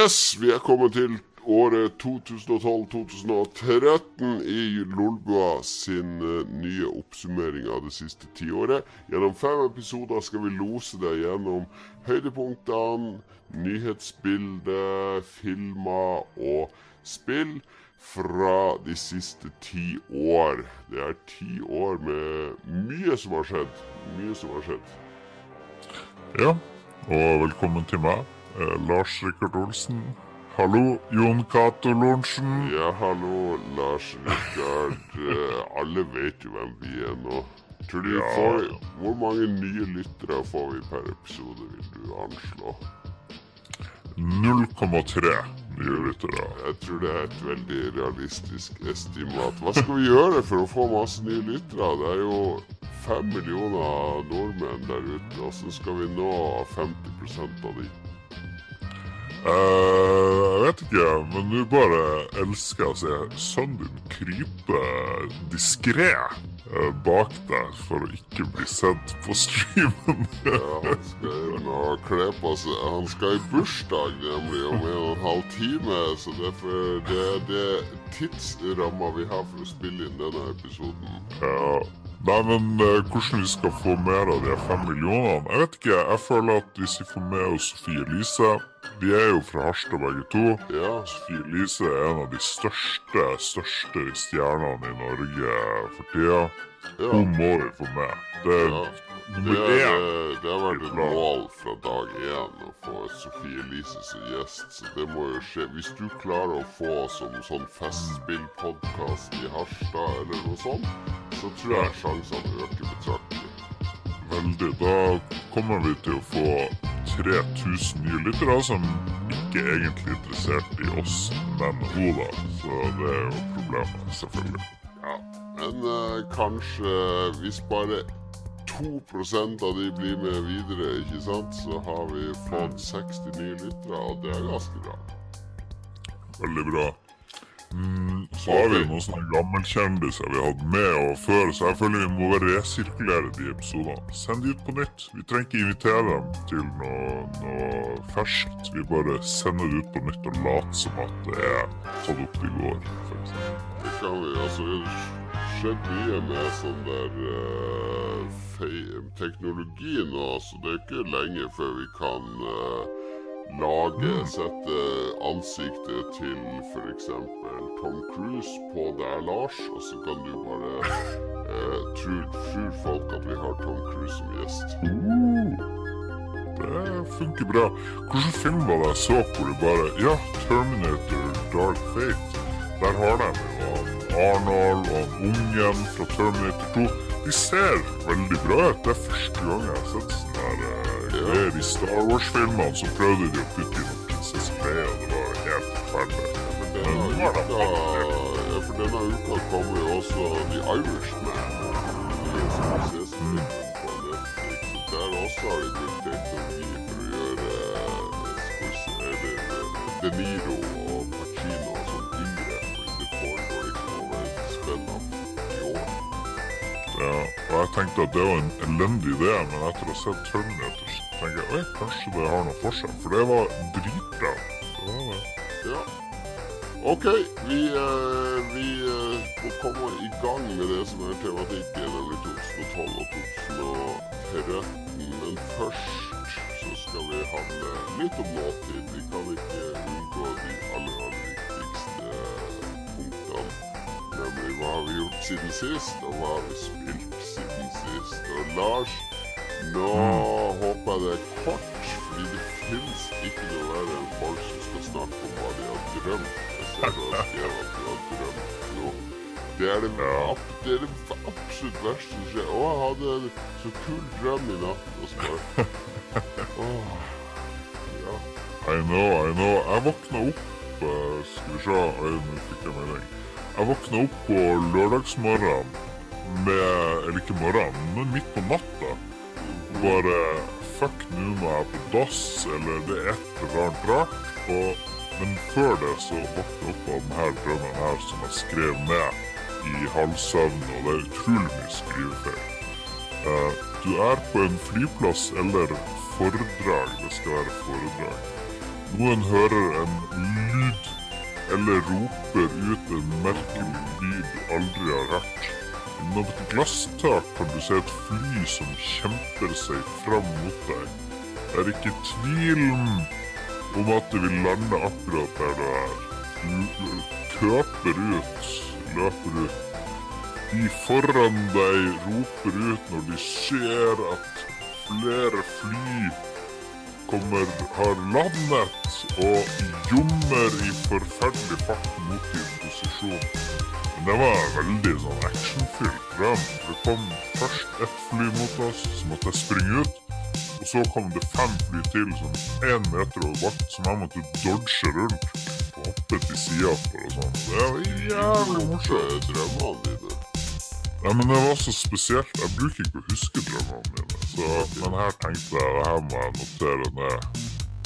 Yes, vi er kommet til året 2012-2013 i Lolbua sin eh, nye oppsummering av det siste tiåret. Gjennom fem episoder skal vi lose deg gjennom høydepunktene, nyhetsbildet, filmer og spill fra de siste ti år. Det er ti år med mye som har skjedd. Mye som har skjedd. Ja, og velkommen til meg, eh, Lars Rikard Olsen. Hallo, Jon Cato Lorentzen. Ja, hallo, Lars Rikard. Eh, Alle vet jo hvem vi er nå. Tror du vi Ja. får, Hvor mange nye lyttere får vi per episode, vil du anslå? 0,3 nye lyttere. Jeg tror det er et veldig realistisk estimat. Hva skal vi gjøre for å få masse nye lyttere? Det er jo fem millioner nordmenn der ute. Hvordan skal vi nå 50% av de? Eh, jeg vet ikke, men du bare elsker å se sønnen din krype diskré eh, bak deg for å ikke bli sett på streamen. Ja, han skal inn og kle på seg. Han skal i bursdag nemlig om en og en halv time, så derfor det er det tidsramma vi har for å spille inn denne episoden. Ja. Nei, men eh, hvordan vi skal få mer av de fem millionene? Jeg vet ikke. Jeg føler at hvis vi får med oss Sofie Elise Vi er jo fra Harstad begge to. Ja, Sofie Elise er en av de største, største stjernene i Norge for tida. ja. Hun må vi få med. Det er ja. Det, har vært et mål fra dag én å få Sofie Elise som gjest, så det må jo skje. Hvis du klarer å få som sånn festspillpodkast i Harstad eller noe sånt, så tror jeg sjansene øker betraktelig. Veldig. Da kommer vi til å få 3000 nye lyttere som ikke egentlig er interessert i oss, men da. Så det er jo problemet, selvfølgelig. Ja, men uh, kanskje hvis bare 2% av de blir med videre, ikke sant, så har vi fått 60 nye lyttere, og det er ganske bra. Veldig bra. Mm, så har vi noen sånne gammelkjendiser vi har hatt med og før, så jeg føler vi må resirkulere de episodene. Send de ut på nytt. Vi trenger ikke invitere dem til noe, noe ferskt. Vi bare sender det ut på nytt og later som at det er tatt opp i går. Det kan vi, altså det skjedde skjedd mye med sånn der uh, fei- teknologi nå, så det er ikke lenge før vi kan eh, lage, sette ansiktet til f.eks. Tom Cruise på deg, Lars, og så kan du bare eh, tror, tror folk at vi har Tom Cruise som gjest. Uh, det funker bra. Hvilken film var det jeg så hvor det bare Ja, Terminator Dark Fate. Der har de jo Arnold og ungen fra Terminator 2. De ser veldig bra ut. Det er første gang jeg har sett sånn her uh, greier i Star Wars-filmene. Så prøvde de å putte inn en prinsesse Leia, og det var helt forferdelig. For denne Men nå er det uka, ja, for denne uka kommer jo også The Irishman. i en sånn sesongfilm på Netflix. Så der også har de brukt teknologi for å gjøre eh, skal vi se, er det, eh, De Niro og Pacino jeg tenkte at det var en elendig idé, men etter å ha sett Terminator, så tenker jeg at kanskje det har noe for seg. For det var dritbra. Det var det. Ja. Ok, vi, eh, vi eh, må komme i gang med det som er tematikken, nemlig 2012 og 2013. Men først så skal vi handle litt om nåtid. Vi kan ikke unngå de aller, aller hva har vi gjort siden sist, og hva har vi spilt siden sist. Og Lars, nå håper jeg det er kort, fordi det fins ikke noe verre enn folk som skal snakke om hva de har drømt. Jeg ser du har skrevet at du har drømt nå. Det er det, det er det absolutt verste som skjer. Å, jeg hadde en så kul drøm i natt. Og så bare Åh. Ja. I know, I know. Jeg våkna opp eh, Skal vi se nå fikk jeg melding. Jeg våkna opp på lørdagsmorgen med Eller ikke morgenen, men midt på natta. Bare Fuck, nå må jeg på dass, eller det er et eller annet rart. Og, men før det så våkna jeg opp av denne drømmen her som jeg skrev ned i halvsøvn, og det er utrolig mye skrivefeil. Uh, du er på en flyplass eller foredrag. Det skal være foredrag. noen hører en lyd eller roper ut en merkelig lyd du aldri har hørt. Innom et glasstak kan du se et fly som kjemper seg fram mot deg. Det er ikke tvil om at det vil lande akkurat der du er. Du køper ut, løper ut. De foran deg roper ut når de ser at flere fly kommer, har landet og jommer i forferdelig fart mot din posisjon. Men det var veldig sånn actionfylt. Det kom først ett fly mot oss, så måtte springe ut. Og så kom det fem fly til som én meter over vakt, som jeg måtte dodge rundt. Og hoppe til sida for og sånn. Det var jævlig morsomt. Drømmene dine. Nei, men det var så spesielt. Jeg bruker ikke å huske drømmene mine. Så, men her tenkte jeg det her må jeg notere ned.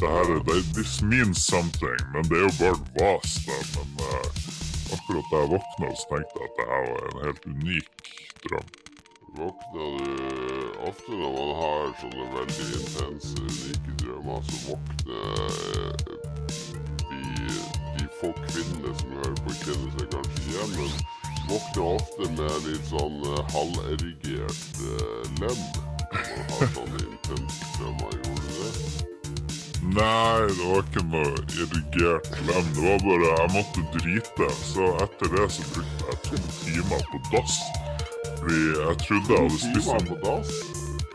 Det her er, det, This means something, men det er jo bare vas. da, Men uh, akkurat da jeg våkna, så tenkte jeg at det her var en helt unik drøm. Våkna du ofte når man har sånne veldig intense, unike drømmer, så våkner eh, de, de få kvinnene som hører på, kjenner seg kanskje igjen, men våkner ofte med litt sånn eh, halverigert eh, lem. Gjorde det? Nei, det var ikke noe irrigert lem. Det var bare Jeg måtte drite. Så etter det så brukte jeg to timer på dass. Fordi jeg trodde jeg hadde spist en på dass?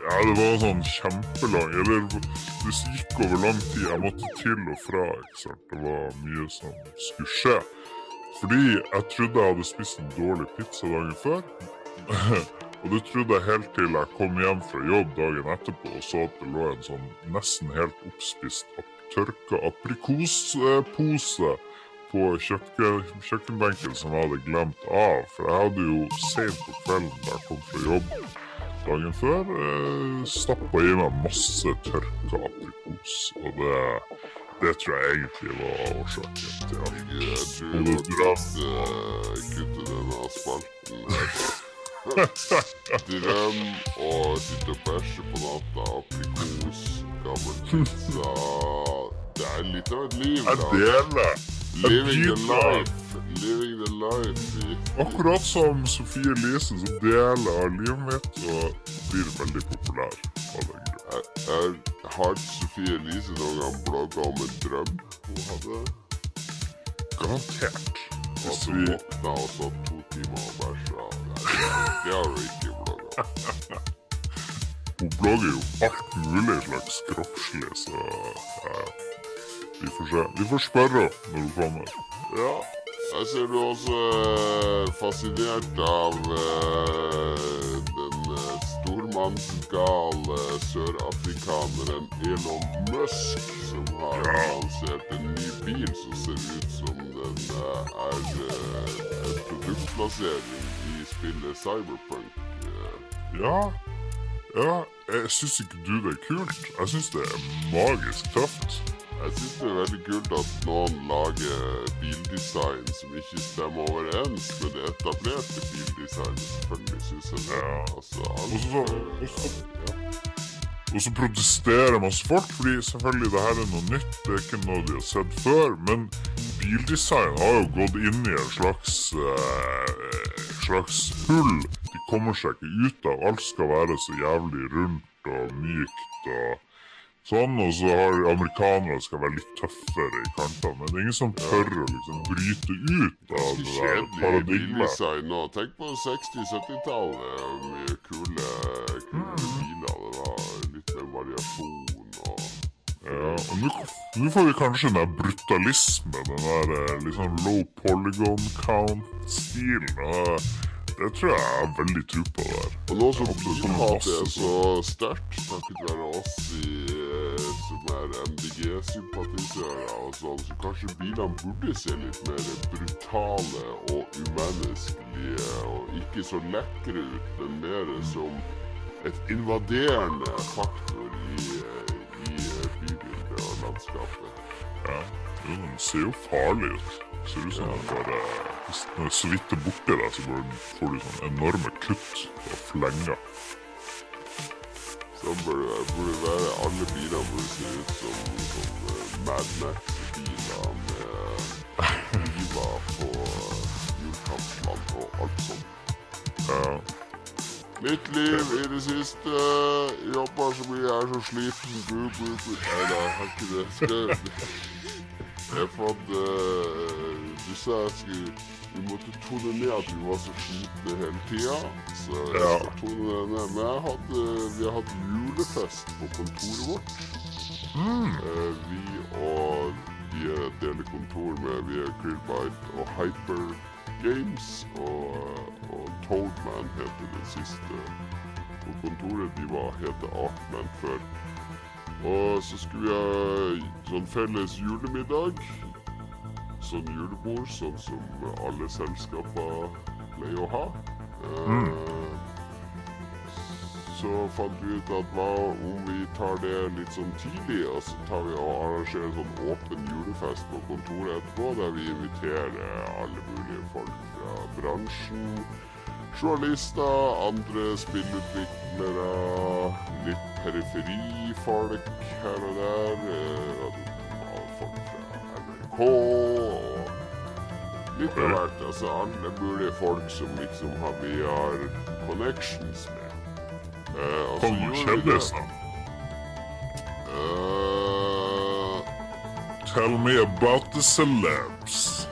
Ja, det var sånn kjempelang Eller det gikk over lang tid. Jeg måtte til og fra. ikke sant? Det var mye som skulle skje. Fordi jeg trodde jeg hadde spist en dårlig pizza dagen før. og det trodde jeg helt til jeg kom hjem fra jobb dagen etterpå og så at det lå en sånn nesten helt oppspist tørka aprikospose på kjøkken, kjøkkenbenken som jeg hadde glemt av. For jeg hadde jo sent på kvelden da jeg kom fra jobb dagen før eh, stappa i meg masse tørka aprikos. Og det, det tror jeg egentlig var årsaken til at Jeg tror Og vi må det kutte, kutte denne spalten. Drøm og sitte og bæsje på natta, aprikos, gammel pizza. Det er litt av et liv, Jeg deler. Living the life. Living the life. Akkurat som Sofie Elisen, som deler av livet mitt og blir veldig populær. Jeg, jeg, har Sofie Elise noen gang blogga om en drøm hun hadde? Garantert. Hvis vi våkna og satt to timer og bæsja? Det har du ikke blogga. Hun blogger jo alt mulig slags kroppslig, så vi får se. Vi får spørre når hun kommer. Ja, jeg ser du også er fascinert av eh, den eh, stormannsgale sørafrikaneren Elon Musk, som har Ja. lansert en ny bil som ser ut som den eh, er eh, produktplassering i spillet Cyberpunk. Ja, ja, jeg syns ikke du det er kult. Jeg syns det er magisk tøft. Jeg syns det er veldig kult at noen lager bildesign som ikke stemmer overens med det etablerte bildesignet. Selvfølgelig syns jeg det. Ja. Altså, alt, Også, ja. Og så protesterer masse folk, fordi selvfølgelig det her er noe nytt. Det er ikke noe de har sett før. Men bildesign har jo gått inn i en slags, eh, slags hull. De kommer seg ikke ut av. Alt skal være så jævlig rundt og mykt og sånn. Og så har amerikanere skal være litt tøffere i kantene. Men det er ingen som tør å liksom bryte ut av det der Kjedelig paradigmet. Tenk på 60-70-tallet. Mye kule, kule Mm. biler. Det var og Ja, nå får vi kanskje den der brutalisme, den der eh, liksom low polygon count-stilen. Det tror jeg er veldig tro på der. Og nå som Absolutt, som bilhat er så sterkt, takket være oss i, eh, som er MDG-sympatisører og sånn, så kanskje bilene burde se litt mer brutale og umenneskelige og ikke så lekre ut, men mer som et invaderende faktor i, i eh, bybildet og landskapet. Ja, Den ser jo farlig ut. Ser ut som ja. bare Hvis den er så vidt borti deg, så får du sånne enorme kutt og flenger. Så bør burde være alle biler burde se ut som, som Mad Max-biler med biler på hjulkapslene og alt sånt. Ja. Mitt liv i det siste Jobba så mye, jeg er så sliten. Bu, bu, bu. Nei da, jeg har ikke det. Skal Jeg fant uh, Du sa jeg skulle vi måtte tone ned at vi var så slitne hele tida. Så jeg Ja. skal tone det ned. Men jeg hadde, vi har hatt julefest på kontoret vårt. Mm. Eh, vi og vi er deler kontor med vi er Krillbite og Hyper Games. Og, og Toadman heter den siste på kontoret. De var het Artman før. Og så skulle vi ha sånn felles julemiddag. Sånn julebord, sånn som alle selskaper pleier å ha. Eh, så fant vi ut at hva om vi tar det litt sånn tidlig, og så tar vi og arrangerer sånn åpen julefest på kontoret etterpå, der vi inviterer alle mulige folk fra bransjen. Journalister, andre spillutviklere, litt periferifolk her og der. eh, Folk fra NRK og litt av hvert. Altså alle mulige folk som liksom har, vi har connections med. Eh, og så Kom og gjorde vi det. kjendiser. Eh, Tell me about the celebs.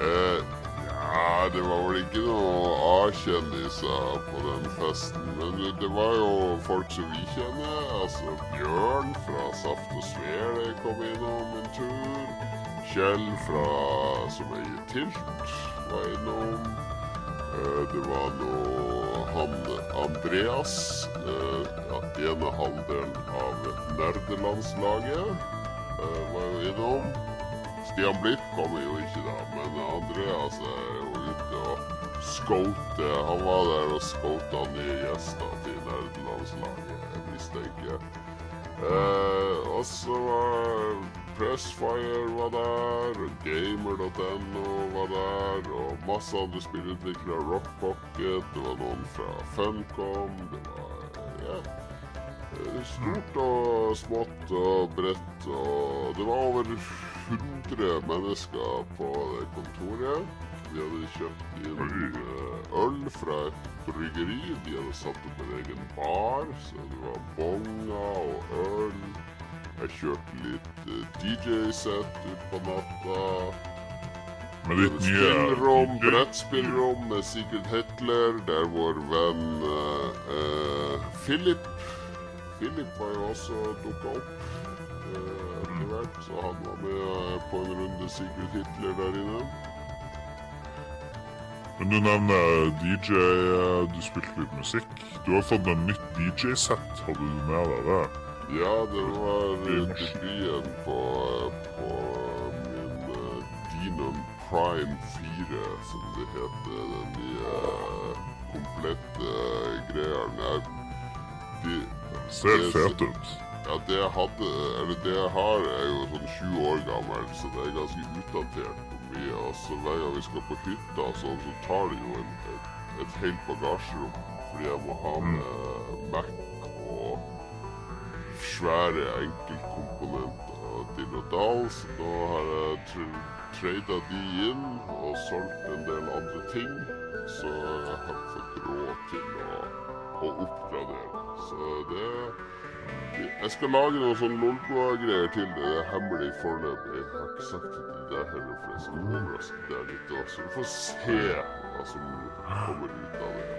eh, ja, det var vel ikke noe A-kjendiser på den festen. Men det, det var jo folk som vi kjenner. Altså Bjørn fra Saft og Svele kom innom en tur. Kjell fra som eier Tilt var innom. Eh, det var nå han Andreas, eh, ene halvdelen av nerdelandslaget, eh, var jo innom. Stian Blipp kommer jo ikke da, men Andreas er jo ute og scouter. Han var der og scouta nye gjester til nerdelandslaget, mistenker jeg. Eh, og så var Pressfire var der, og Gamer.no var der, og masse andre spillutviklere. Rock Pocket, det var noen fra Funcom. Det var ja, eh, stort og smått og bredt, og det var over 100 mennesker på det kontoret. De hadde kjøpt inn eh, øl fra et bryggeri. De hadde satt opp en egen bar, så det var bonger og øl. Jeg kjørte litt eh, DJ-sett utpå natta. Med ditt nye Spillrom, brettspillrom med Sigurd Hetler, der vår venn uh, uh, Philip Philip var jo også dukka opp etter hvert, så han var med på en runde Sigurd Hitler der inne. Men du nevner DJ, du spilte litt musikk. Du har fått en nytt DJ-sett. Hadde du med deg det? Ja, det var debuten på, på min eh, Denon Prime 4, som det heter. Den nye komplette eh, Jeg, de, Ser fet ut. Ja, det jeg hadde, eller det jeg har, er jo sånn 20 år gammel, så det er ganske utdatert på mye. Og så hver gang vi skal på hytta, og sånn, så tar det jo en, et, et helt bagasjerom. Fordi jeg må ha med Mac svære enkeltkomponenter dill og dall. Så da har jeg tr trada de inn og solgt en del andre ting. Så jeg har fått råd til å, å oppgradere. Så det jeg skal lage noen sånn Lolbua-greier til det. Det er hemmelig foreløpig. Jeg har ikke sagt det til deg heller, for jeg skal overraske deg litt. Så du får se hva som kommer ut av det.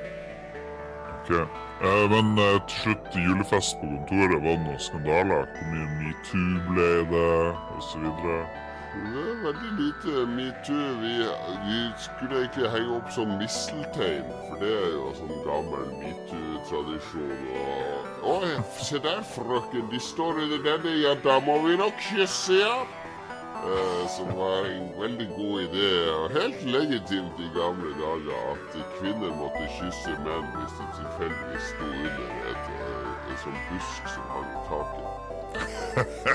Ok. Eh, men eh, til slutt, julefest på kontoret, var det noen skandaler? Hvor mye metoo ble det, osv.? Det er veldig lite metoo. Vi, vi skulle egentlig henge opp som misteltein, for det er jo sånn gammel metoo-tradisjon. Og Å, se der, frøken, de står under denne, ja, da må vi nok kysse, ja. Eh, som var en veldig god idé, og helt legitimt i gamle dager, at kvinner måtte kysse menn hvis de tilfeldigvis sto under et, et, en sånn busk som hang i taket.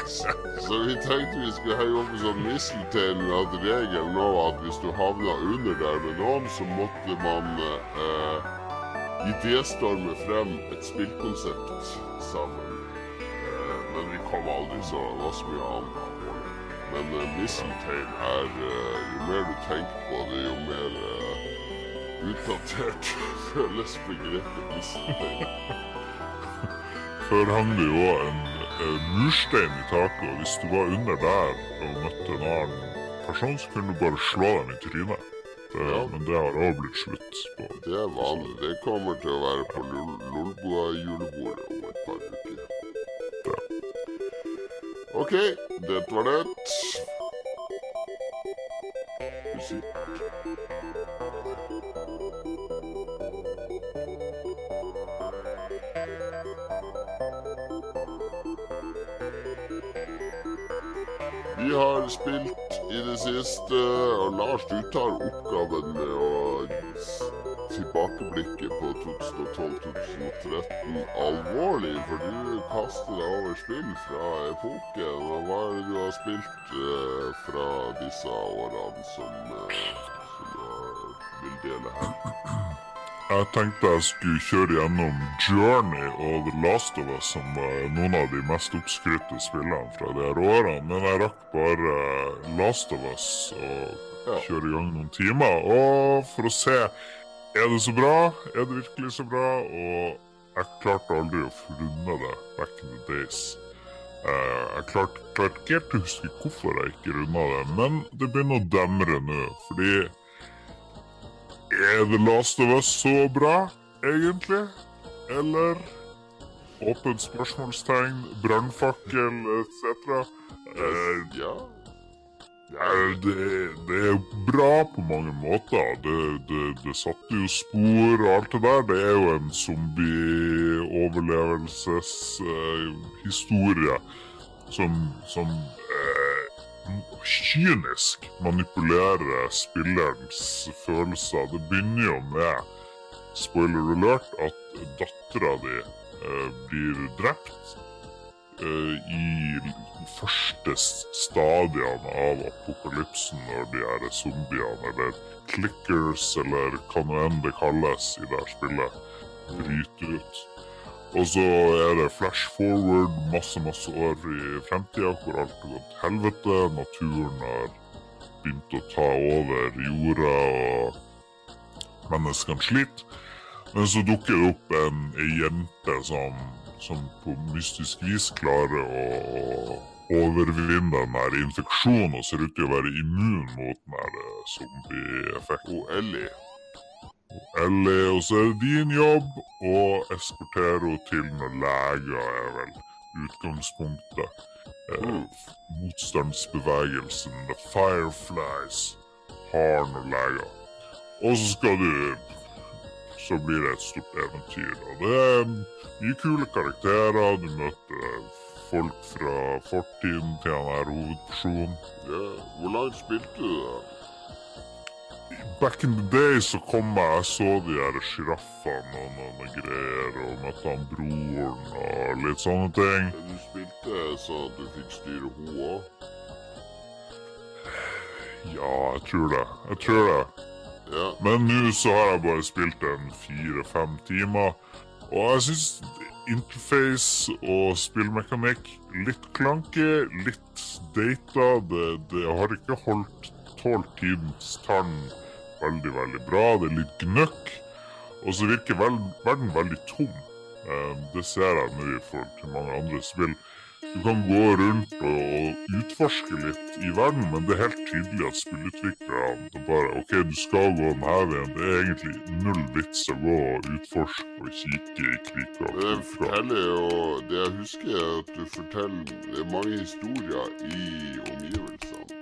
Så vi tenkte vi skulle henge opp en sånn misteltein med at regelen nå var at hvis du havna under der med noen, så måtte man eh, idéstorme frem et spillkonsept sammen. Eh, men vi kom aldri så det var så mye annet. Men uh, Mistletoe er uh, Jo mer du tenker på det, jo mer uh, utdatert føles begrepet Mistletoe. Før hang det jo en, en murstein i taket, og hvis du var under der og møtte en annen person, så kunne du bare slå dem i trynet. Det, Ja. Men det har òg blitt slutt på. Det er vanlig. Det kommer til å være på Lolbua-julebordet OK, det var det. Vi har spilt i det siste, og Lars, du tar oppgaven med å s- tilbakeblikke på 2012-2013 alvorlig, for du kaster deg over spill fra epoken. Og hva er det du har spilt uh, fra disse årene som, uh, som du vil dele her? Jeg tenkte jeg skulle kjøre gjennom Journey og The Last of Us, som var noen av de mest oppskrytte spillene fra de her årene. Men jeg rakk bare Last of Us og kjøre i gang noen timer. Og for å se er det så bra, er det virkelig så bra, og jeg klarte aldri å runde det back in the days. Eh, jeg klarte, klarte ikke helt å huske hvorfor jeg ikke runda det, men det begynner å demre nå, fordi er The Last of Us så bra, egentlig? Eller Åpent spørsmålstegn, brannfakkel etc. Eh, Ja. eh, det, det er bra på mange måter. Det, det, det satte jo spor og alt det der. Det er jo en zombie-overlevelseshistorie som, som eh, kynisk manipulerer spillerens følelser. Det begynner jo med, spoiler alert, at dattera di eh, blir drept eh, i de første stadiene av apokalypsen når de her zombiene, eller clickers, eller hva nå enn det kalles i det her spillet, bryter ut. Og så er det flash forward masse, masse år i fremtida hvor alt har gått til helvete. Naturen har begynt å ta over jorda, og menneskene sliter. Men så dukker det opp en, ei jente som, som på mystisk vis klarer å, å overvinne den infeksjonen og ser ut til å være immun mot den zombieeffekten. Og zombie-effekten. Og Ellie. Ellie, og så er det din jobb å eskortere henne til noen leger, er vel utgangspunktet. Eh, motstandsbevegelsen The Fireflies har noen leger. Og så skal du Så blir det et stort eventyr. Og det er mye kule karakterer. Du møter folk fra fortiden til han her hovedpersonen. Ja. Hvor langt spilte du, da? Back in the day så kom jeg, jeg så de her sjiraffene og noen greier, og møtte han broren og litt sånne ting. Du spilte så du fikk styre henne òg? Ja, jeg tror det. Jeg tror det. Ja. Men nå så har jeg bare spilt en fire-fem timer, og jeg syns interface og spillmekanikk litt klanke, litt data. Det, det har ikke holdt tolv tidens tann veldig, veldig bra. Det er litt gnøkk. Og så virker vel, verden veldig tom. Eh, det ser jeg nå i forhold til mange andre spill. Du kan gå rundt og, utforske litt i verden, men det er helt tydelig at spillutviklerne bare OK, du skal gå denne veien. Det er egentlig null vits å gå og utforske og kikke i kriker. Det forteller jo Det jeg husker, er at du forteller er mange historier i omgivelsene.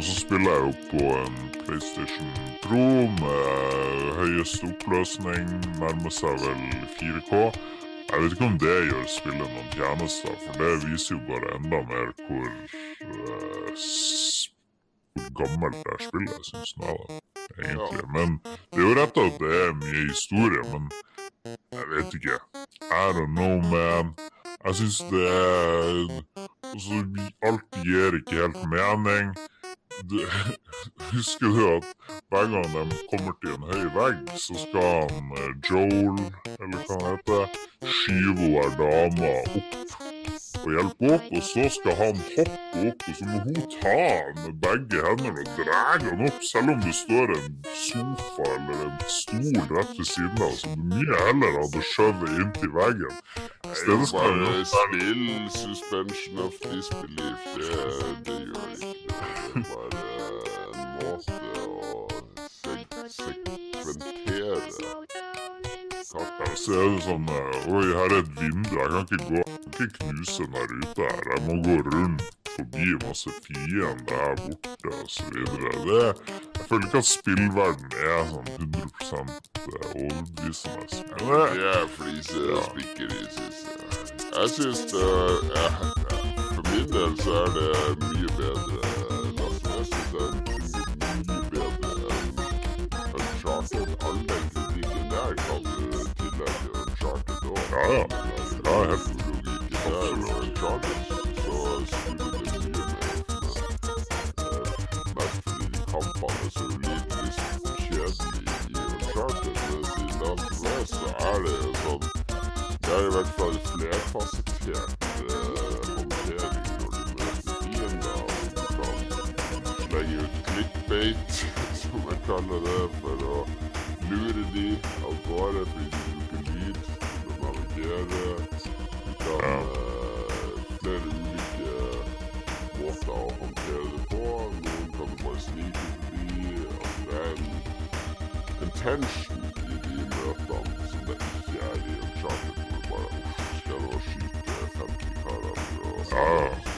Og så spiller jeg jo på en PlayStation Pro med høyeste oppløsning, nærmer seg vel 4K. Jeg vet ikke om det gjør spillet noen tjenester, for det viser jo bare enda mer hvor, uh, hvor gammelt det spillet, syns jeg, da, egentlig. Men det er jo rett at det er mye historie, men jeg vet ikke. I don't know, man. Jeg syns det er altså, Alt gir ikke helt mening du, husker du at hver gang de kommer til en høy vegg, så skal han eh, Joel, eller hva han heter, skyve hver dama opp og hjelpe opp, og så skal han hoppe opp, og så må hun ta han med begge hendene og dra han opp, selv om det står en sofa eller en stol rett ved siden av, som du mye heller hadde skjøvet inntil veggen. I stedet skal bare spill suspension of disbelief. Det, det gjør ikke er bare en måte å sekventere kartet. Så er det sånn eh, Oi, her er et vindu. Jeg kan ikke gå Jeg kan ikke knuse den der ute her. Jeg må gå rundt forbi masse fiender her borte osv. Jeg føler ikke at spillverden er sånn 100 overbevisende. Men Det er fliser og spikker i jeg. Jeg syns det For min del så er det mye bedre. Jeg syns det er mye bedre enn Uncharted. Uncharted òg. Ja, ja. ja helt der og Uncharted, så skulle det mye mer Mest fordi de kampene er så ulidelig kjedelige i Uncharted. Mens i Last of Us så er det jo sånn Det er i hvert fall flerfasettert eh, håndtering når du møter fiender. Og du kan slenge ut clickbait, som jeg kaller det, for å lure de av gårde fordi tension i de møtene som det ikke er i en charter, hvor du bare er skal og skyte 50 karer for ja.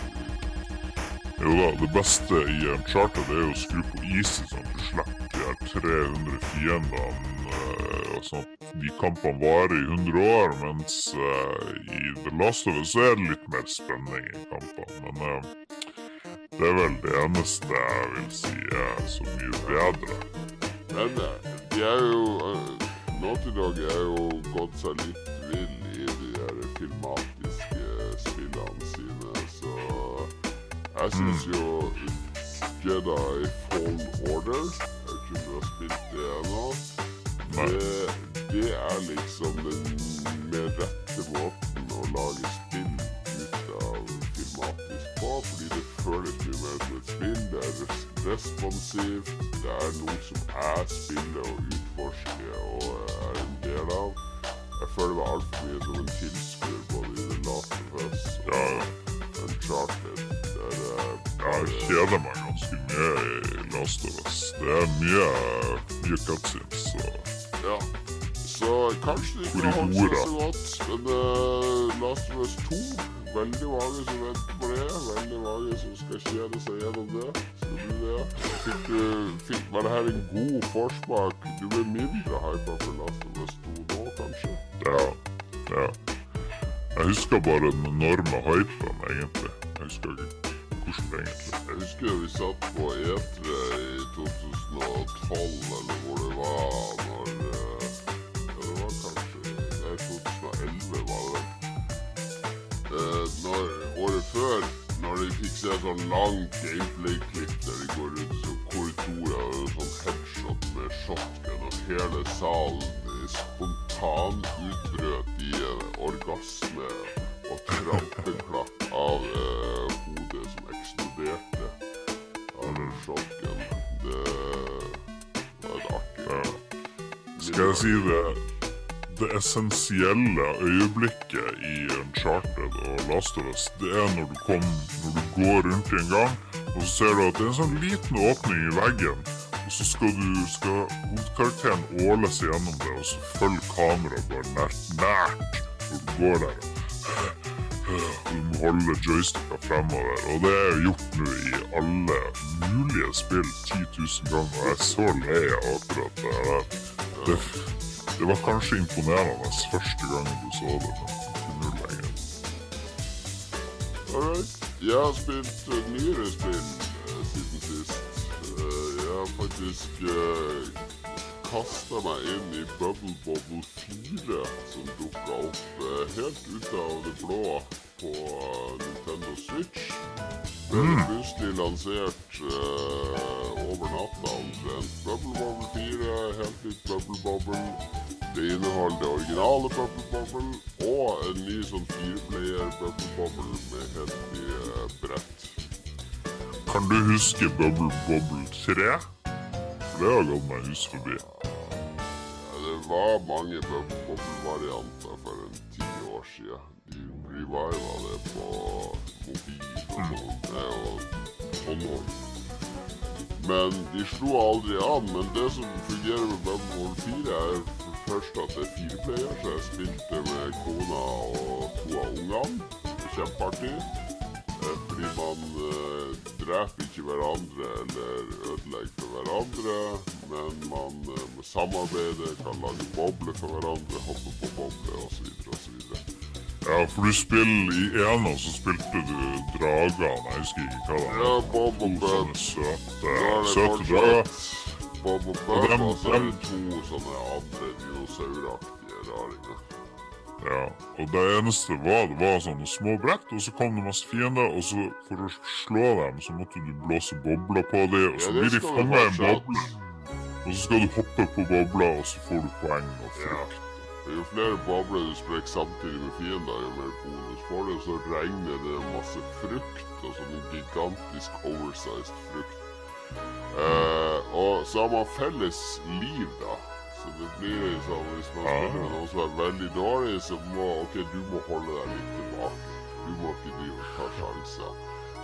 Jo da, det beste i en charter det er jo å skru på easy, sånn at du slipper de her 300 fiendene. og sånn de kampene varer i 100 år, mens uh, i The Last of Us er det litt mer spenning i kampene. Men uh, det er vel det eneste jeg vil si er så mye bedre. Men uh, de er jo Nå til dag er jo gått seg litt vill i de her filmatiske spillene sine, så jeg syns mm. jo Jedi Fall Order Jeg vet ikke om du har spilt det ennå. Det, det er liksom den mer rette måten å lage spill ut av filmatisk på. Fordi det føles mye mer som et spill. Det er responsivt. Det er noe som jeg spiller og utforsker og er en del av. Jeg føler meg altfor mye som en tilskuer både i The Last of Us og Uncharted. Der, ja, jeg kjeder meg ganske mye i Last of Us. Det er mye, mye cutscenes. Så. Ja. Så kanskje det ikke har holdt seg så godt. Men uh, Last of Us 2 Veldig mange som venter på det. Veldig mange som skal kjede seg gjennom det. Så du det? Fikk du, fikk, var det her en god forsmak? Du ble mindre hypa for Last of Us 2 nå, kanskje? Ja. ja. Jeg husker bare den enorme hypen, egentlig. Jeg husker ikke hvordan egentlig. Jeg husker vi satt på E3 i 2012, eller hvor det var. når før, når de fikk se sånn langt gameplay-klipp der de går rundt som korridorer og sånn headshot med shotgun, og hele salen spontan utbrøt i en orgasme og trampeklapp av eh, hodet som eksploderte av den shotgun. Det var et artig. Skal jeg si det? Det essensielle øyeblikket i Uncharted og Last of Us, det er når du, kom, når du går rundt i en gang, og så ser du at det er en sånn liten åpning i veggen. Og så skal du skal hovedkarakteren åle seg gjennom det, og så følger kameraet bare nært, nært når du går der. Du må holde joysticka fremover. Og det er gjort nå i alle mulige spill 10 000 ganger. Jeg er så lei av akkurat det her. Det, Det var kanskje imponerende første gangen du så det, men nå lenger. Alright. Jeg har spilt uh, nyere spill uh, siden sist. Uh, jeg har faktisk uh, kasta meg inn i Bubble Bobble 4, som dukka opp helt ut av det blå på Nintendo Switch. Ble plutselig lansert uh, over natta omtrent. Bubble Bobble 4, helt nytt Bubble Bobble. Det inneholder det originale Bubble Bobble og en ny sånn fireplayer Bubble Bobble med helt nye brett. Kan du huske Bubble Bobble 3? For det har gått meg hus forbi. Ja, det var mange Bubble Bobble-varianter for en ti år. De reviva det på mobil og sånt, og sånn. Men de slo aldri an. Men det som fungerer med Bubble 4, er først at det er fireplayer, så jeg spilte med kona og to av ungene. Kjempeartig. Eh, Fordi man eh, dreper ikke hverandre eller ødelegger for hverandre, men man eh, samarbeider, kan lage bobler for hverandre, hoppe på bobler osv. osv. Ja, for du spiller i ena så spilte du dragene. Jeg husker ikke hva det Ja. Bob og Bub. søte, søte drager. Bob og dem- og så er det to sånne andre dinosauraktige raringer. Ja, og det eneste var, det var sånne små brett, og så kom det masse fiender, og så for å slå dem, så måtte du blåse bobler på dem, og så Ja, blir de fanga i en boble, og så skal du hoppe på bobla, og så får du poeng og Ja. Jo flere bobler du sprekker samtidig med fiender, jo mer bonus får du. Så regner det masse frukt, og sånn gigantisk oversized frukt. Eh, og så har man felles liv, da. Så det blir sånn hvis man spiller med noen som er veldig dårlig, så må ok, du må holde deg litt tilbake. Du må ikke drive og ta sjanser.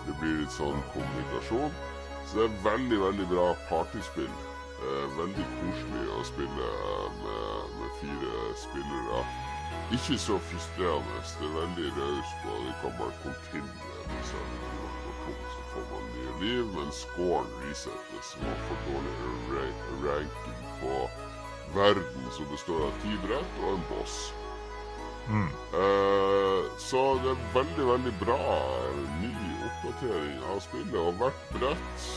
Det blir litt sånn kommunikasjon. Så det er veldig, veldig bra partyspill. Eh, veldig koselig å spille med, med fire spillere. Ikke så frustrerende. Det er veldig raust, og det kan bare blir noe så får man nye liv, men scoren resettes. Man får dårligere ranking på verden som består av ti brett og en boss. Mm. Eh, så det er veldig, veldig bra ny oppdatering av spillet. Og hvert brett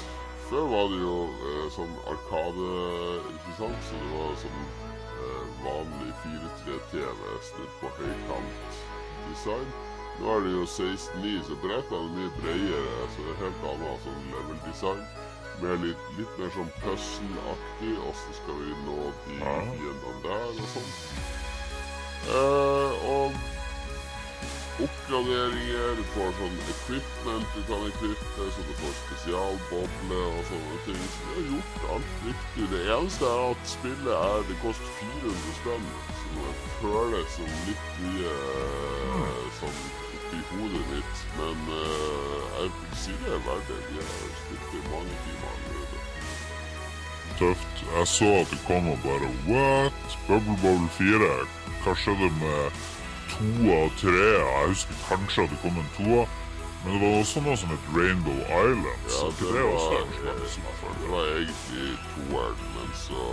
Før var det jo eh, sånn Arkade, ikke sant? Så det var sånn eh, vanlig 4-3-TV snudd på høykant-design. Nå er det jo 16-9, så brettene er mye bredere. Så det er helt annet sånn level-design. Med litt, litt mer sånn puzzle-aktig. Åssen skal vi nå de fiendene der, og sånn. Eh, og oppgraderinger, du får sånn equipment du kan equippe, så du får spesialbobler og sånne ting. Så du har gjort alt riktig. Det eneste er at spillet er Det koster 400 spenn, så det føles som litt mye eh, sånn oppi hodet mitt. Men uh, jeg vil si det er verdt det. Vi har spilt i mange timer. Tøft. Jeg så at det kom og bare What? Bubble Bubble 4? Hva skjedde med toa og trea? Jeg husker kanskje at det kom en toa, men det var også noe som het Rainbow Island. Ja, det det var, er det var egentlig toeren, men så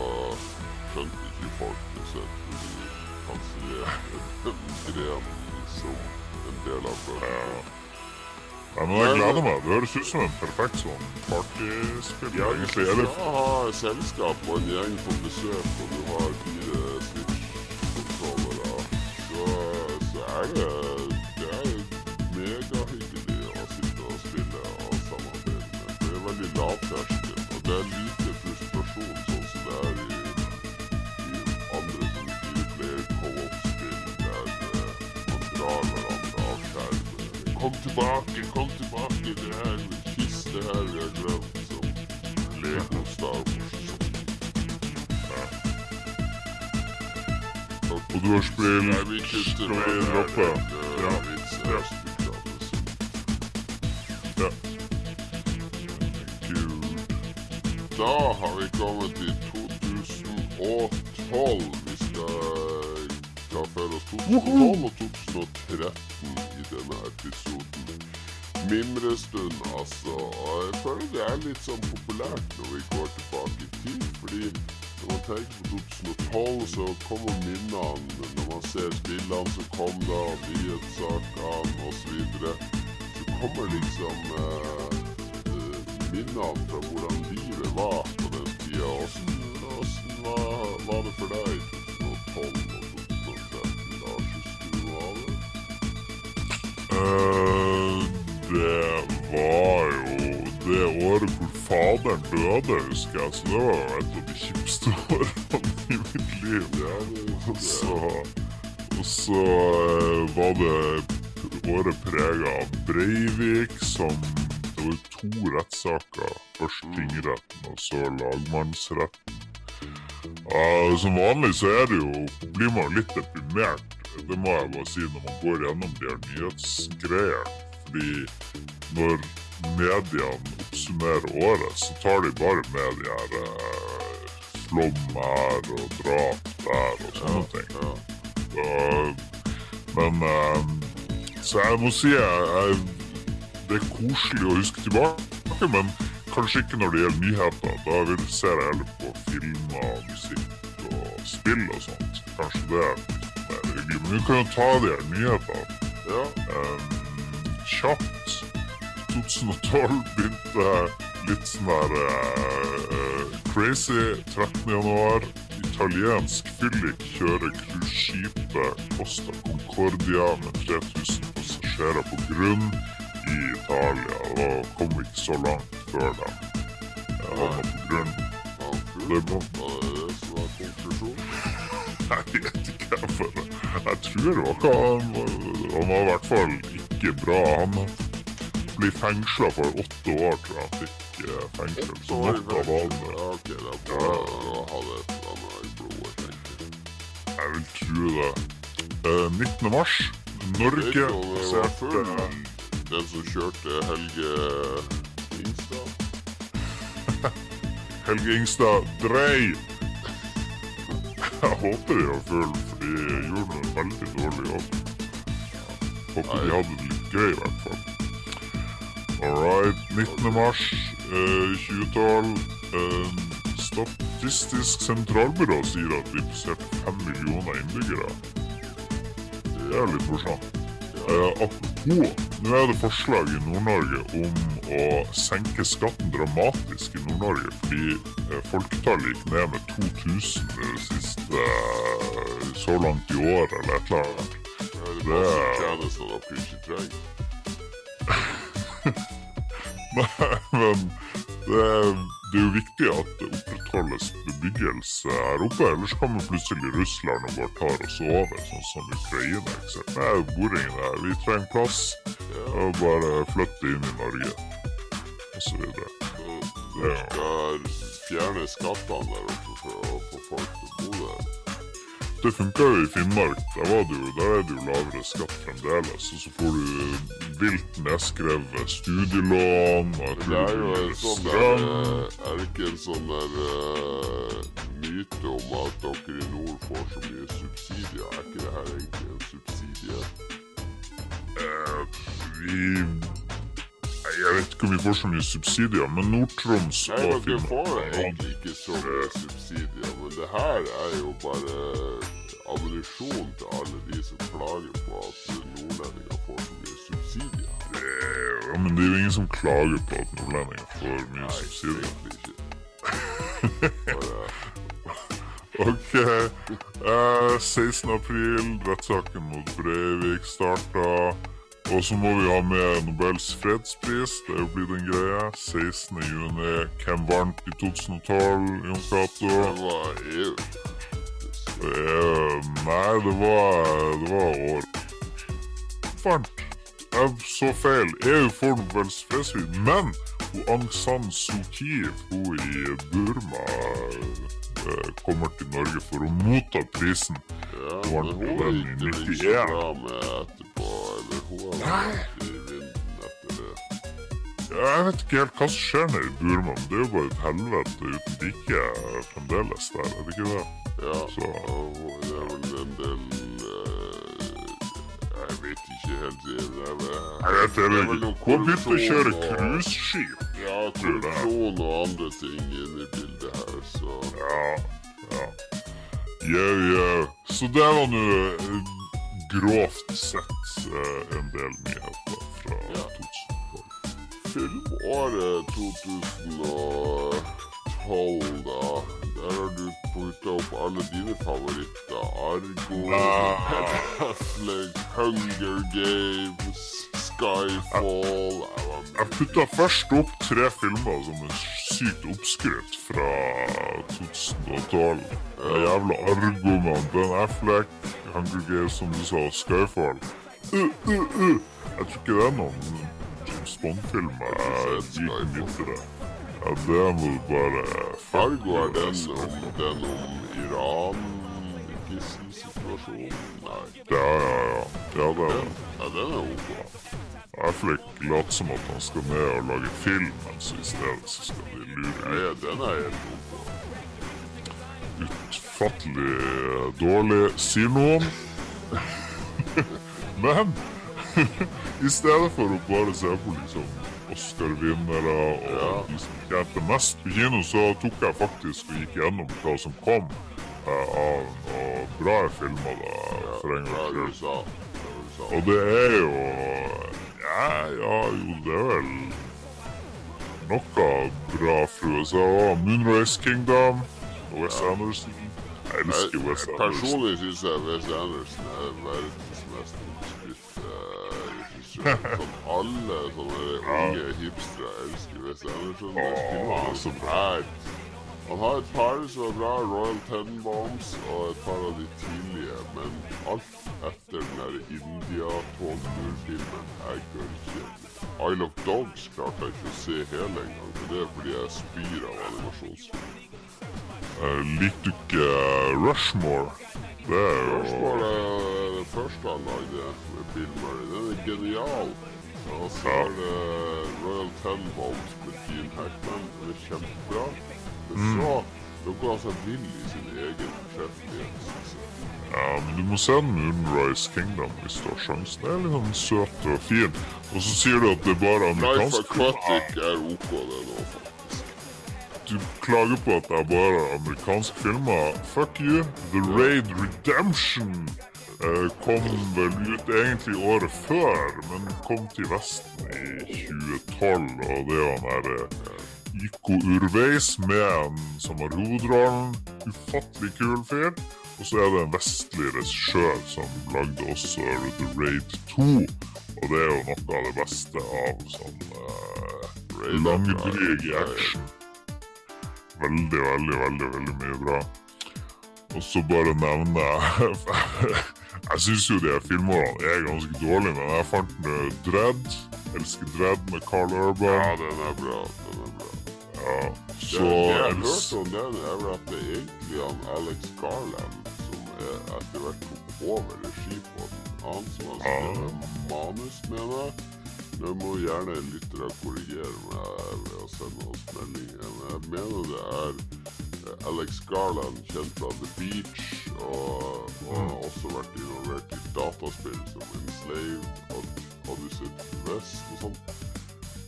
skjønte ikke folk det, kanskje det kansellerte den grenen som en del av det. Ja. Nei, men jeg gleder meg. Det høres ut som en perfekt sånn partyspill. Ja, du skal ha selskap og en gjeng på besøk, og du har fire Switch-kontrollere, er det, det er megahyggelig å sitte og spille og samarbeide med. Det er veldig lavterskel, og det er lite frustrasjon, sånn som det er i, i andre som fireplayer co-op-spill, der eh, man drar hverandre av skjermen. Kom tilbake, kom tilbake, det her kiste her vi har glemt, som Lego Star Og du har spilt det Ja. beklagelse. Ja. Da har vi kommet til 2012. Vi skal ta for oss 2012 og 2013 i denne episoden. Mimrestund, altså. Og jeg føler det er litt sånn populært når vi går tilbake i tid, fordi Når man tenker på 2012, så kommer minnene når man ser spillene som kom da, nyhetssakene osv. Så, så kommer liksom eh, eh, minnene fra hvordan livet var på den tida. Åssen var, var det for deg i 2012 og 2013? Lars, husker du hva det? Eh, det var jo det året hvor faderen døde, husker jeg. Så det var jo et av de kjipeste årene i mitt liv. Ja, Og så, og så eh, var det året prega av Breivik, som Det var to rettssaker. Først tingretten, og så lagmannsretten. Uh, som vanlig så er det jo, blir man litt deprimert, det må jeg bare si, når man går gjennom de her nyhetsgreiene. Fordi når mediene oppsummerer året, så tar de bare med de her eh, flom her og drap der og sånne ting. ja. Da, men eh, Så jeg må si jeg, jeg, det er koselig å huske tilbake, men kanskje ikke når det gjelder nyheter. Da vil, ser jeg heller på filmer, musikk og spill og sånt. Kanskje det er mer hyggelig. Men vi kan jo ta de her nyhetene ja. um, kjapt. 2012 begynte litt sånn der eh, crazy. 13. januar. Italiensk fyllik kjører cruiseskipet Costa Concordia med 3000 passasjerer på grunn i Italia. Og kom ikke så langt før da. havna på grunn. Det. Var konklusjonen? Jeg vet ikke, jeg Jeg tror det var ikke han Han var i hvert fall ikke bra. Han ble fengsla for åtte år, tror jeg eh, fengsel. Så nok av fengsel. Ja, ok, det er bra å ha det i blodet, tenker jeg. Jeg vil tro det. Eh, 19. mars. Norge ser passerte den som kjørte Helge Ingstad? Helge Ingstad Drei. Jeg håper de var full, for de gjorde en veldig dårlig jobb. Håper de hadde det litt gøy, i hvert fall. All right. 19. mars eh, 2012. eh, Statistisk sentralbyrå sier at vi passerte fem millioner innbyggere. Det er litt morsomt. Eh, apropos, nå er det forslag i Nord-Norge om å senke skatten dramatisk i Nord-Norge, fordi eh, folketallet gikk ned med 2000 det siste eh, så langt i år, eller et eller annet. Det er Det masse er- tjenester dere ikke trenger. Men det er, det er jo viktig at det opprettholdes bebyggelse her oppe, ellers kommer plutselig Russland og bare tar oss over, sånn som Ukraina. ikke sant? Nei, boringen her, vi trenger plass, Ja, og bare flytte inn i Norge, og så videre. Det, det skal fjerne skattene der oppe for å få folk til å bo der. Det funka jo i Finnmark. Der, var det jo, der er det jo lavere skatt fremdeles. Og så får du vilt nedskrevet studielån. Og det er jo en sånn der eh, Er det ikke en sånn der uh, myte om at dere i nord får så mye subsidier? Er ikke det her egentlig en subsidie? Eh, vi Jeg vet ikke om vi får så mye subsidier, men Nord-Troms Nei, men dere får egentlig ikke så mye subsidier, men det her er jo bare ammunisjon til alle de som klager på at nordlendinger får så mye subsidier. Ja, men det er jo ingen som klager på at nordlendinger får mye Nei, subsidier. egentlig ikke. Ok. Eh, 16. april, rettssaken mot Breivik starta. Og så må vi ha med Nobels fredspris. Det er jo blitt en greie. 16. juni. Hvem vant i 2012, Jon Cato? det var EU. Eh, nei, det var Det var år Vant. Jeg så feil. EU får Nobels fredspris, men hun Aung San Suu Kyi, hun i Burma, kommer til Norge for å motta prisen. Ja, men hun den i ikke 91. bra med etterpå. Eller hun har vært i vinden etter det. Ja, Jeg vet ikke helt hva som skjer nede i Burma, men det er jo bare et helvete uten like fremdeles der, er det ikke det? Ja, Så- hun- det er vel en del eh, Jeg vet ikke helt. Det er, vel- Jeg vet det er heller ikke. Hun begynte å kjøre cruiseskip. Ja, korrupsjon og andre ting inne i bildet her, så Ja, Yeah, yeah. Så det var nå eh, grovt sett eh, en del nyheter fra Ja. 2012. Filmåret 2012, da. Der har du putta opp alle dine favoritter. Argo, Ah. Affleck, Hunger Games, Skyfall Jeg putta først opp tre filmer som er sykt oppskrytt fra 2012. Det er jævla Argo med Ben Affleck, Hunger Games som du sa, og Skyfall. Uh, uh, uh. Jeg tror ikke det er noen James Bond-film jeg Skyfall. videre. Ja, det må du bare Fargo er den om, den om Iran-gisselsituasjonen? Nei. Ja, ja, ja. Ja, det er det. Ja, den er ok. Affleck later som at han skal ned og lage film, mens i stedet så skal de lure ja, den er helt ok. utfattelig dårlig, sier noen. Men i stedet for å bare se på liksom Oscar-vinnere og Ja. de som tjente mest på kino, så tok jeg faktisk og gikk gjennom hva som kom eh, av noen bra filmer da, for en gangs skyld. Og det er jo Ja, ja, jo, det er vel noe bra fra USA òg. Moonrise Kingdom og Wes Anderson. Jeg elsker Wes Anderson. Personlig syns jeg Wes Anderson er verdens mest oppskrytte Sånn alle sånne unge hipstere elsker Wes Anderson. Det er filmer så som er Han har et par som er bra, Royal Tenenbaums, og et par av de tidlige, men alt etter den der India-togmurfilmen er gørrkjedelig. Isle of Dogs klarte jeg ikke å se hele engang, men det er fordi jeg spyr av animasjonsfilm. Uh, Liker du ikke Rushmore? Det er jo Rushmore er det første han lagde med Bill Murray. Den er genial. Og så er det Royal Tenenbaums med Gene Hackman. Den er kjempebra. Men så tok han seg vill i sin egen jeg. ja, men Du må se Moonrise Kingdom hvis du har sjansen. Det er litt sånn søt og fin. Og så sier du at det er bare amerikansk Life Aquatic er OK, det nå, faktisk. Du klager på at det er bare amerikanske filmer. Fuck you. The Raid Redemption kom vel ut egentlig året før, men kom til Vesten i 2012. Og det var han derre Iko Urveis med en som har hovedrollen. Ufattelig kul fyr. Og så er det en vestlig regissør som lagde også The Raid 2. Og det er jo noe av det beste av sånn uh, er langdryg action. Veldig, veldig, veldig veldig mye bra. Og så bare nevne Jeg syns jo de her filmene er ganske dårlige, men jeg fant nå Dredd. Elsker Dredd med Carl Urban. Ja, den er bra. Den er bra. Ja, så det jeg har hørt om den, er vel at det er egentlig han Alex Garland som er etter hvert tok over regi på den. Han som har skrevet manus, mener jeg. Nå må gjerne lyttere korrigere meg ved å sende oss meldinger. Men jeg mener det er Alex Garland, kjent fra The Beach, og, og har også vært involvert i dataspill som Enslaved, og Odyssey West og sånn.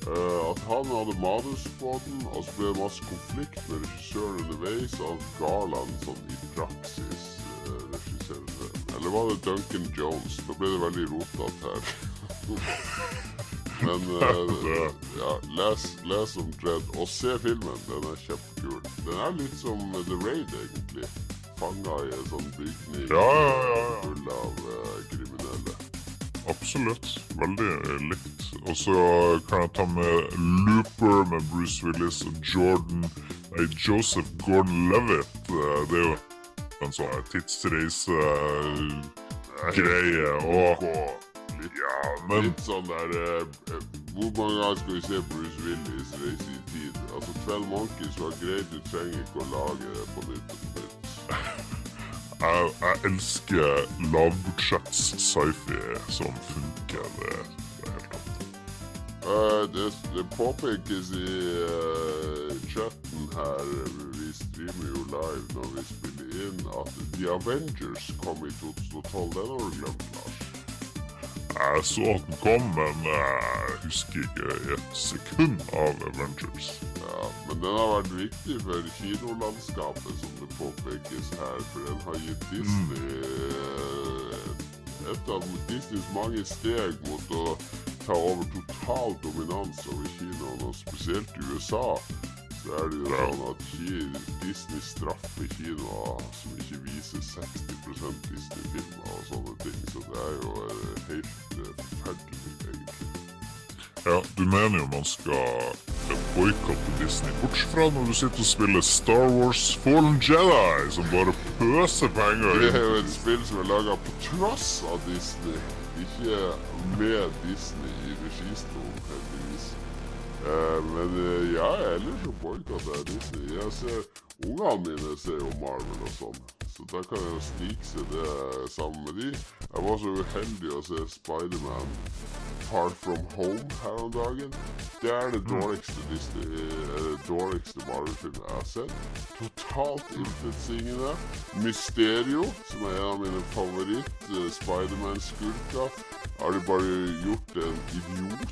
Uh, at han hadde manus på den, og så ble det masse konflikt med regissøren underveis, og at Garland sånn i praksis uh, regisserer. Eller var det Duncan Jones? Da ble det veldig rotete her. Men uh, ja, les, les om Dredd, og se filmen. Den er kjempekul. Den er litt som The Raid, egentlig. Fanga i en sånn bygning Ja, ja, full av uh, kriminelle. Absolutt. Veldig likt. Og så kan jeg ta med Looper med Bruce Willis og Jordan Nei, Joseph Gordon-Levitt. Eh, Det er jo en sånn tidsreise-greie. Og ja, men Litt sånn der eh, eh, Hvor mange ganger skal vi se Bruce Willis reise i tid? Altså, 12 Monkeys var greit, du trenger ikke å lage det på nytt og nytt. jeg, jeg elsker lavbudsjetts sci-fi som funker. Det, det er helt topp. Eh, det, det påpekes i uh, chatten her, vi streamer jo live når vi spiller inn, at The Avengers kom i 2012. Den har du glemt, Lars. Jeg så den kom, men jeg husker ikke et sekund av Avengers. Ja, men den har vært viktig for kinolandskapet, som det påpekes her. For den har gitt Disney mm. et av Disneys mange steg mot å ta over total dominans over kinoen, og spesielt i USA. Er det jo sånn at Disney straffer kinoer som ikke viser 60 Disney-filmer og sånne ting. Så det er jo eh, helt eh, forferdelig, egentlig. Ja, du mener jo man skal boikotte Disney, bortsett fra når du sitter og spiller Star Wars Fallen Jedi, som bare pøser penger Det er jo et spill som er laga på tross av Disney, ikke med Disney i registolen. Eh, men jeg er ellers så boikotter jeg Disney. Jeg ser, Ungene mine ser jo Marvel og sånn, så da kan jeg snikse det sammen med de. Jeg var så uheldig å se Spiderman Far From Home her om dagen. Det er det dårligste Disney, eh, dårligste Marvel-filmen jeg har sett. Totalt intetsigende. Mysterio, som er en av mine favoritt-Spiderman-skurker, har de bare gjort en idiot.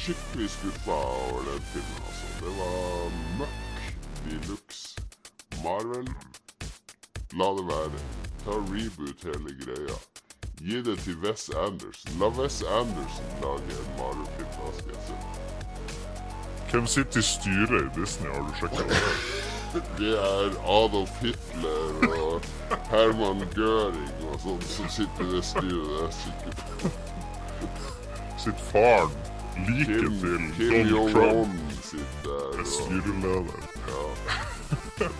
Skikkelig skuffa over den filmen, altså. Det var møkk de luxe. Marvel, la det være. Ta reboot hele greia. Gi det til Wes Anderson. La Wes Anderson lage en Marvel-film, da skal jeg se. Hvem sitter i styret i Disney, har du sjekka det? Det er Adolf Hitler og Herman Göring og sånn som sitter i det styret. Det er jeg sikker på. Sitt faren, like Kim, til Kim Donald Trump, sitter er styreleder. ja.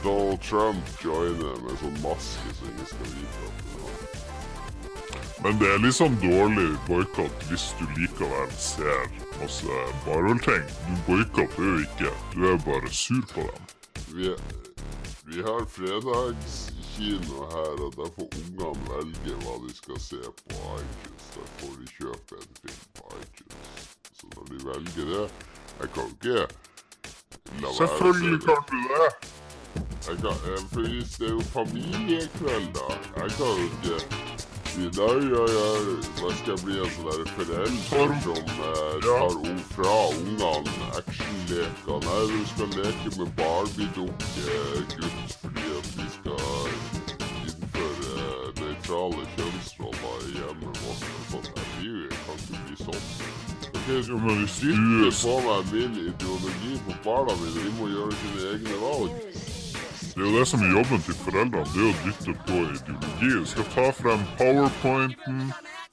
Donald Trump joiner med sånn maske så ingen skal vite at det var Men det er liksom dårlig boikott hvis du likevel ser masse barrelting. Du boikotter jo ikke, du er bare sur på dem. vi, vi har fredagskino her, og der får ungene velge hva de skal se på iTunes. Der får de kjøpe en film på iTunes. Så når de velger det Jeg kan ikke la være Selvfølgelig kan du det! Jeg kan, jeg for hvis det er jo familiekveld, da. Jeg kan jo ikke i dag ja, ja, da skal jeg bli en sånn der forelder som eh, tar ung fra ungene actionleker. Nei, du skal leke med Barbie-dukke-gutt fordi at vi skal innføre nøytrale kjønnsroller i hjemmet Okay, Jo, men hvis du min ideologi på barna mine. De må gjøre sine egne valg. Det er jo det som er jobben til foreldrene, det er å dytte på ideologi. Du skal ta frem powerpointen.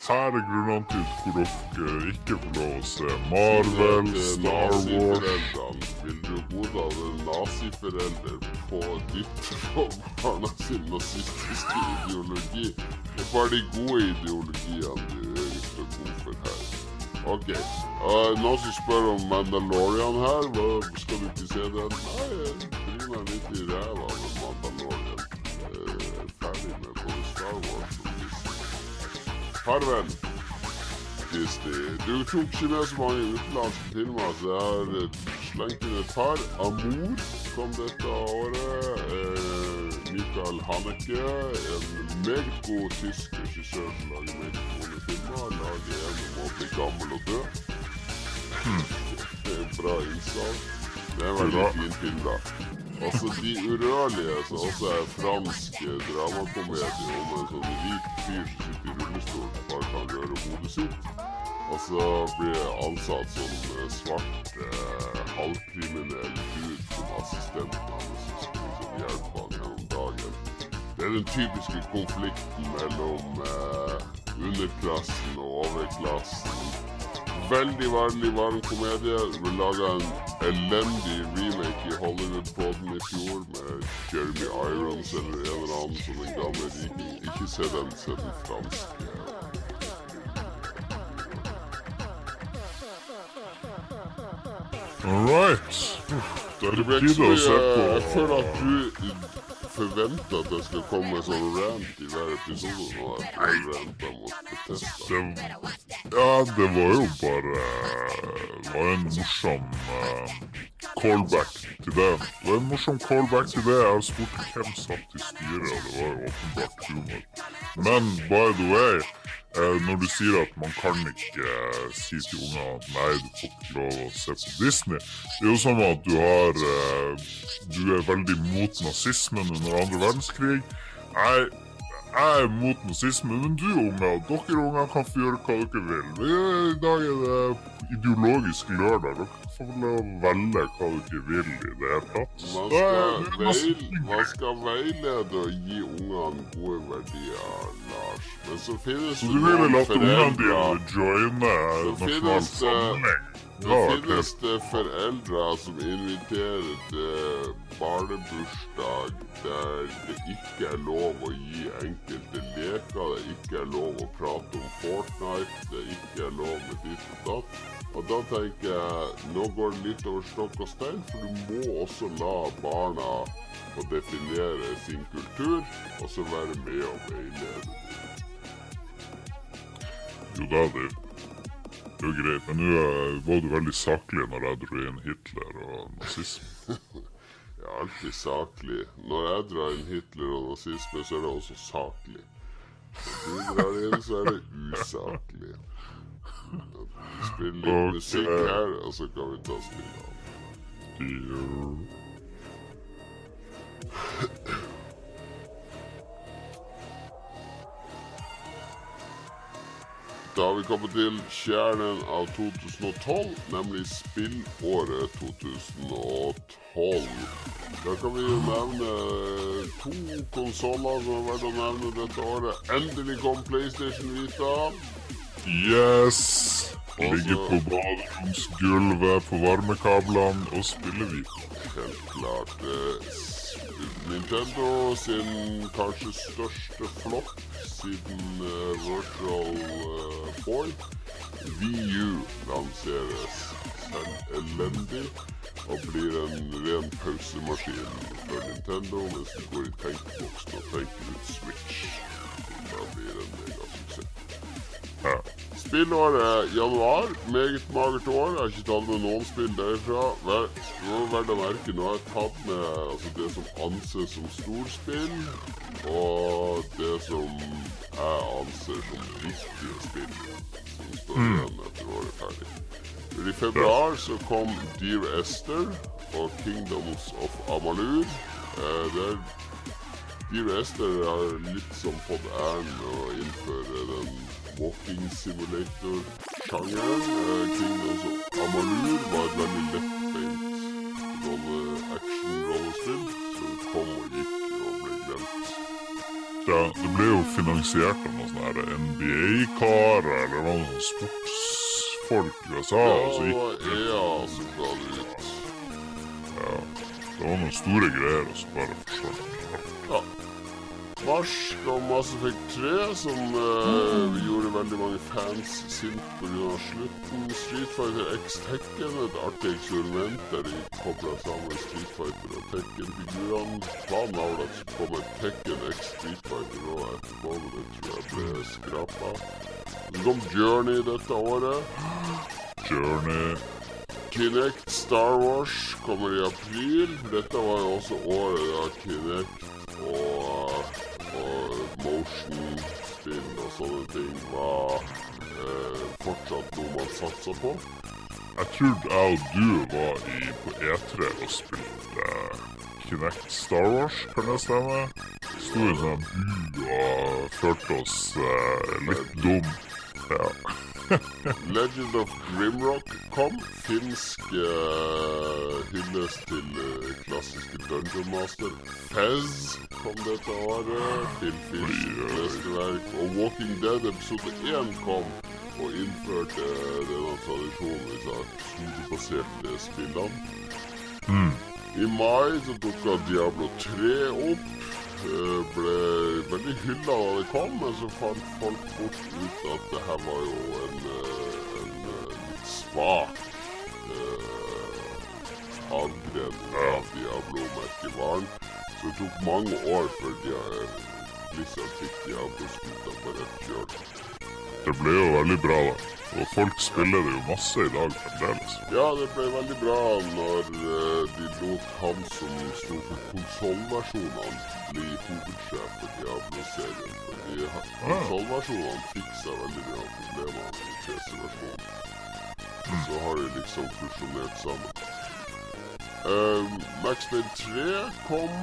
Her er grunnene til hvor dere ikke får lov å se Marvel, Star Wars. Vil du godta en naziforelder på dytte på barna sin nazistiske ideologi? Det er bare de gode ideologiene du står god for her. Ok. Uh, noen som spør om Mandalorian her. Hva, skal du ikke se den? Nei, jeg bryr meg litt i ræva med Mandalorian. Jeg er ferdig med både Star Wars og Disney. Farvel. Disney. Du tok ikke med så mange utenlandske filmer, så jeg har eh, slengt inn et par. Amour kom dette året. Eh, Michael Haneke, en meget god tysk regissør som lager meget gode filmer. Lager en om å bli gammel og dø. Bra innsats. Det er en veldig fin film, da. Altså De urørlige, som også er fransk dramakomedie om en sånn rik fyr som sitter i rullestol og bare kan røre hodet sitt. Og så blir jeg ansatt som eh, svart eh, halvkriminell dude som assistenten hans som skal Det er den typiske konflikten mellom eh, underklassen og overklassen. Veldig veldig varm komedie. Vi laga en elendig remake i Hollywood-poden i fjor med Jeremy Irons eller en eller annen som en gammel riking. Ikke se den, se den franske. All right. Det på ikke så mye Jeg føler at du forventer at jeg skal komme sånn rant i hver episode nå. Jeg ranta mot Bethesda. det, Ja, det var jo bare Det var en morsom eh, callback til det. Det var en morsom callback til det. Jeg spurte hvem satt i styret, det var jo åpenbart humor. Men by the way, Eh, når du sier at man kan ikke eh, si til unger at nei, du får ikke lov å se på Disney Det er jo som at du har eh, Du er veldig mot nazismen under andre verdenskrig. Jeg, jeg er mot nazisme, men du unger, dere unger kan få gjøre hva dere vil. Vi- I dag er det ideologisk lørdag. Dere får vel velge hva dere vil i det hele tatt. Man skal, det veil, man skal veilede og gi ungene gode verdier, Lars. Men så finnes Så det du vil at ungene foreldre dine joine Nasjonal finnes det- finnes det foreldre som inviterer til barnebursdag der det ikke er lov å gi enkelte leker, det ikke er lov å prate om Fortnite, det ikke er lov med ditt og datt. Og da tenker jeg, nå går det litt over stokk og stein, for du må også la barna få definere sin kultur, og så være med og veilede. Jo da, det det er jo greit, men nå eh, var du veldig saklig når jeg dro inn Hitler og nazisme. Jeg er alltid saklig. Når jeg drar inn Hitler og nazisme, så er det også saklig. Når du drar inn, så er det usaklig. Vi spiller litt musikk her, og så kan vi ta spill av. Jo. Da har vi kommet til kjernen av 2012, nemlig spillåret 2012. Da kan vi nevne to konsoller som har vært å nevne dette året. Endelig kom PlayStation Vita. Yes! Ligger på baderomsgulvet på varmekablene og spiller Vita. Helt klart. Nintendo sin kanskje største flopp siden uh, Virtual uh, Boy. VU lanseres selv elendig og blir en ren pausemaskin for Nintendo mens du går i tenkeboksen og tenker ut Switch. Da blir det en megasuksess. Ja. Spillåret januar. Meget magert år. Jeg har ikke tatt med noen spill derfra. Det var verdt å merke. Nå har jeg tatt med altså, det som anses som storspill, og det som jeg anser som viktige spill. Som står igjen etter året er ferdig. I februar så kom Dear Esther og Kingdoms of Amalur. Eh, det er Dear Esther har litt som fått æren å innføre den walking simulator-sjangeren. Eh, Kingdoms of Amalur var et veldig lettbeint rolle-action-rollespill som kom og gikk og ble glemt. ja. Det ble jo finansiert av noen sånne NBA-karer eller noen sånne sportsfolk i USA. Ja, og så gikk var EA som ga det ut. det var noen store greier, og så bare forsvant det. Ja. Mars kom Mass Effect 3, som eh, gjorde veldig mange fans sint pga. slutten. Street Fighter X Tekken, et artig eksperiment der de kobla sammen Street Fighter og Tekken-figurene. Planen var at det skulle komme Tekken X Street Fighter nå etterpå, men det tror jeg ble skrapa. Så kom Journey dette året. Journey Kinect Star Wars kommer i april. Dette var jo også året da Kinect og, og motion-spill og sånne ting var eh, fortsatt noe man satsa på. Jeg trodde jeg og du var i, på E3 og spilte Kinect Star Wars, kan det stemme? Sto i sånn bu og følte oss eh, litt dum. Ja. Legend of Grimrock kom. Finsk uh, hyllest til uh, klassiske Dungeon Master. Fez kom dette året. Phil Fish mesterverk. Og Walking Dead episode 1 kom og innførte denne tradisjonen med disse spillene. spillene. I mai så dukka Diablo 3 opp. Eh, Ble veldig hylla da det kom, men så fant folk fort ut at det her var jo en, en, en eh, litt svak eh, avgren av Diablo-merkevaren. Så det tok mange år før de, eh, Blizzard fikk Diablo-skuta på rett kjøl. Det ble jo veldig bra, da. Og folk spiller det jo masse i dag fremdeles. Ja, det ble veldig bra når uh, de lot han som sto for konsollversjonene, bli hovedsjef for Diablo-serien. Fordi de har- Konsollversjonene fiksa veldig mye av problemene i PC-versjonen. Så har de liksom fusjonert sammen. Uh, Max Payne 3 kom.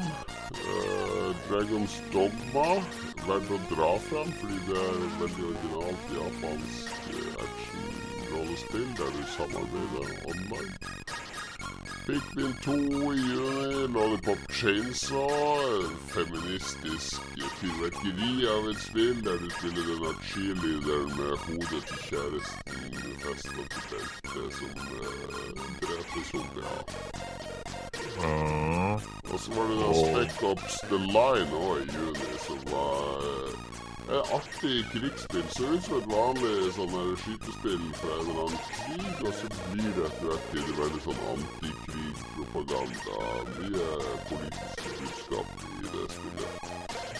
Uh, Dragons Dogma verdt å dra frem, fordi det er veldig originalt japansk uh, action-rollespill der du samarbeider online. Pikmin 2 i juni, Lollipop Chainsaw, feministisk fyrverkeri av et spill der du spiller denne cheerleaderen med hodet til kjæresten festa til beltet som uh, dreper zombier. Uh, Og så var det da Spec Ops The Line òg i juni, som var et artig krigsspill. Ser ut som et vanlig sånn skytespill fra en eller annen krig, og så blir det etter hvert til veldig sånn antikrigpropaganda. Mye politisk budskap i det spillet.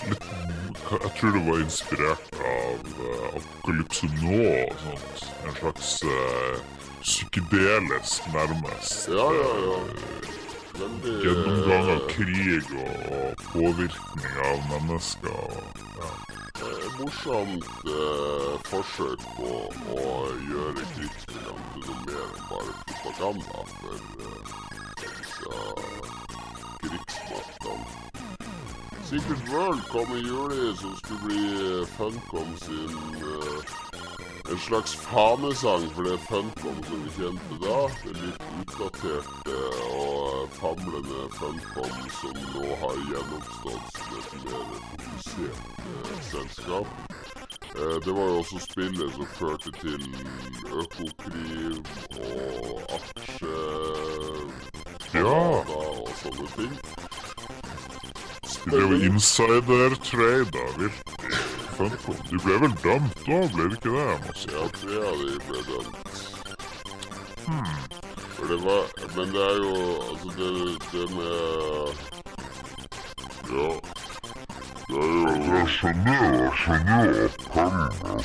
jeg tror det var inspirert av uh, Apokalypse nå. Sånt. En slags uh, psykedelisk, nærmest. Ja, ja, ja. Gjennomgang av krig og, påvirkning av mennesker. Ja. eh, morsomt eh, forsøk på å gjøre krigsspillene til mer enn bare propaganda for eh, disse krigsmaktene. Secret World kom i juli, som skulle bli eh, Funcom sin eh, en slags fanesang for det Funcom som vi kjente da. Det litt utdaterte og famlende Funcom som nå har gjenoppstått som et mer fokusert eh, selskap. Eh, det var jo også spillet som førte til økokrim og aksje... Ja. og sånne ting. Det er jo insider trade, da, virkelig. Funcom. De ble vel dømt da, ble det ikke det? Masse? Ja, tre av de ble dømt. For det var Men det er jo Altså, det, det med Ja. Det er jo Jeg skjønner, jeg skjønner jo appellen.